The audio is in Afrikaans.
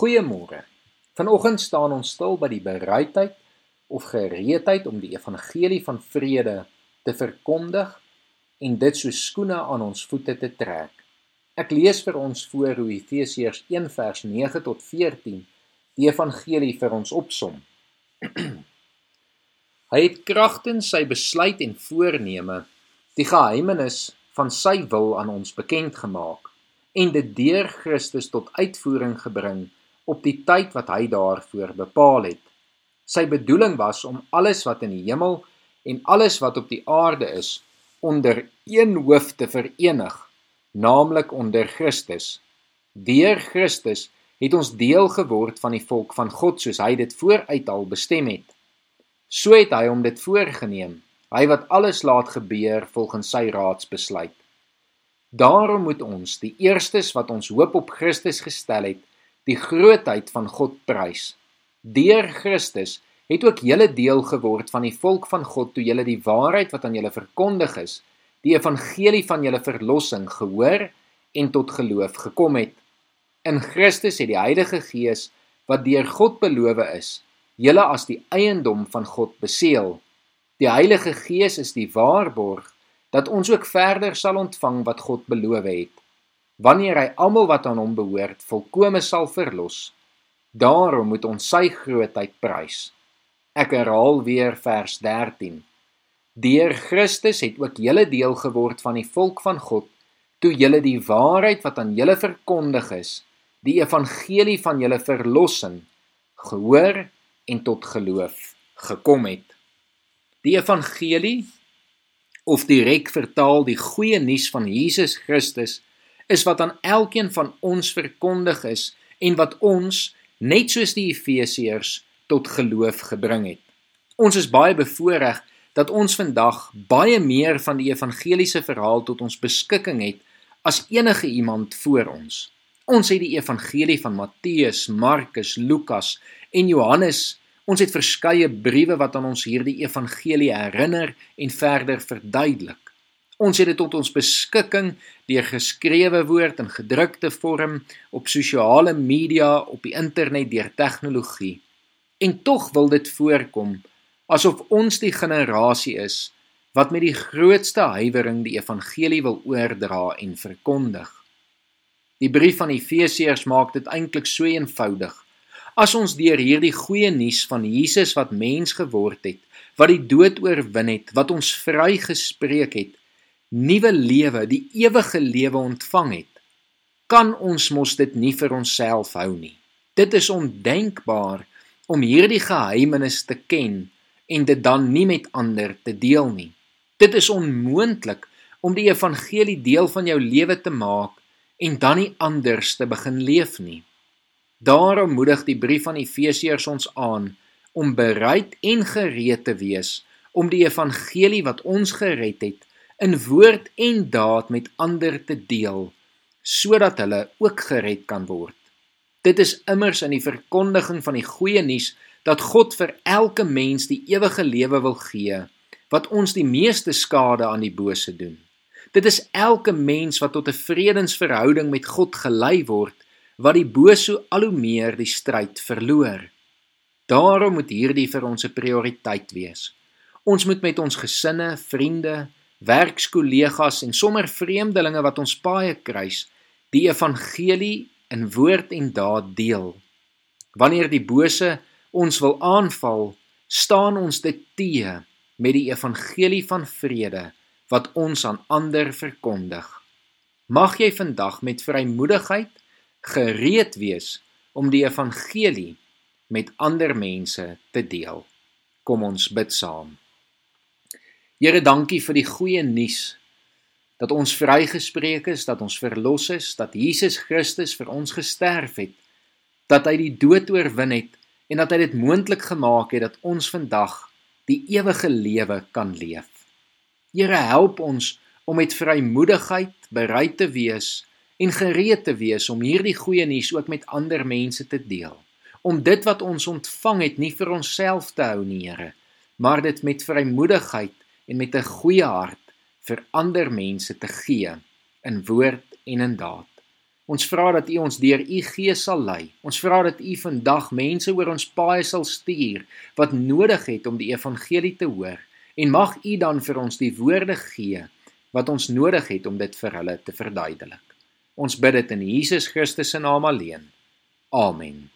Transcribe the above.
Goeiemôre. Vanoggend staan ons stil by die bereidheid of gereedheid om die evangelie van vrede te verkondig en dit so skoene aan ons voete te trek. Ek lees vir ons voor hoe Efesiërs 1 vers 9 tot 14 die evangelie vir ons opsom. Hy het kragtens sy besluit en voorneme die geheimenis van sy wil aan ons bekend gemaak en dit deur Christus tot uitvoering gebring op die tyd wat hy daarvoor bepaal het. Sy bedoeling was om alles wat in die hemel en alles wat op die aarde is onder een hoof te verenig, naamlik onder Christus. Deur Christus het ons deel geword van die volk van God soos hy dit vooruit al bestem het. So het hy hom dit voorgenem, hy wat alles laat gebeur volgens sy raadsbesluit. Daarom moet ons, die eerstes wat ons hoop op Christus gestel het, die grootheid van God prys. Deur Christus het ook julle deel geword van die volk van God toe julle die waarheid wat aan julle verkondig is, die evangelie van julle verlossing gehoor en tot geloof gekom het. In Christus het die Heilige Gees wat deur God beloof is, julle as die eiendom van God beseël. Die Heilige Gees is die waarborg dat ons ook verder sal ontvang wat God beloof het wanneer hy almal wat aan hom behoort volkome sal verlos. Daarom moet ons sy grootheid prys. Ek herhaal weer vers 13. Deur Christus het ook julle deel geword van die volk van God toe julle die waarheid wat aan julle verkondig is, die evangelie van julle verlossing gehoor en tot geloof gekom het. Die evangelie of direk vertaal die goeie nuus van Jesus Christus is wat aan elkeen van ons verkondig is en wat ons net soos die Efesiërs tot geloof gebring het. Ons is baie bevoordeel dat ons vandag baie meer van die evangeliese verhaal tot ons beskikking het as enige iemand voor ons. Ons het die evangelie van Matteus, Markus, Lukas en Johannes. Ons het verskeie briewe wat aan ons hierdie evangelie herinner en verder verduidelik. Ons het dit tot ons beskikking deur geskrewe woord in gedrukte vorm op sosiale media, op die internet deur tegnologie. En tog wil dit voorkom asof ons die generasie is wat met die grootste huiwering die evangelie wil oordra en verkondig. Die brief van Efesiërs maak dit eintlik so eenvoudig. As ons deur hierdie goeie nuus van Jesus wat mens geword het, wat die dood oorwin het, wat ons vrygespreek het, nuwe lewe, die ewige lewe ontvang het, kan ons mos dit nie vir onsself hou nie. Dit is ondenkbaar om hierdie geheimenis te ken en dit dan nie met ander te deel nie. Dit is onmoontlik om die evangelie deel van jou lewe te maak en dan nie anders te begin leef nie. Daarom moedig die brief van Efesiërs ons aan om bereid en gereed te wees om die evangelie wat ons gered het in woord en daad met ander te deel sodat hulle ook gered kan word. Dit is immers in die verkondiging van die goeie nuus dat God vir elke mens die ewige lewe wil gee wat ons die meeste skade aan die bose doen. Dit is elke mens wat tot 'n vredensverhouding met God gelei word wat die bose al hoe meer die stryd verloor. Daarom moet hierdie vir ons 'n prioriteit wees. Ons moet met ons gesinne, vriende, werkskollegas en sommer vreemdelinge wat ons paaie kruis, die evangelie in woord en daad deel. Wanneer die bose ons wil aanval, staan ons dit te met die evangelie van vrede wat ons aan ander verkondig. Mag jy vandag met vrymoedigheid gereed wees om die evangelie met ander mense te deel. Kom ons bid saam. Here, dankie vir die goeie nuus dat ons vrygespreek is, dat ons verlos is, dat Jesus Christus vir ons gesterf het, dat hy die dood oorwin het en dat hy dit moontlik gemaak het dat ons vandag die ewige lewe kan leef. Here, help ons om met vrymoedigheid bereid te wees en gereed te wees om hierdie goeie nuus ook met ander mense te deel. Om dit wat ons ontvang het nie vir onsself te hou nie, Here, maar dit met vrymoedigheid en met 'n goeie hart vir ander mense te gee in woord en in daad. Ons vra dat U ons deur U Gees sal lei. Ons vra dat U vandag mense oor ons paaie sal stuur wat nodig het om die evangelie te hoor en mag U dan vir ons die woorde gee wat ons nodig het om dit vir hulle te verduidelik. Ons bid dit in Jesus Christus se naam alleen. Amen.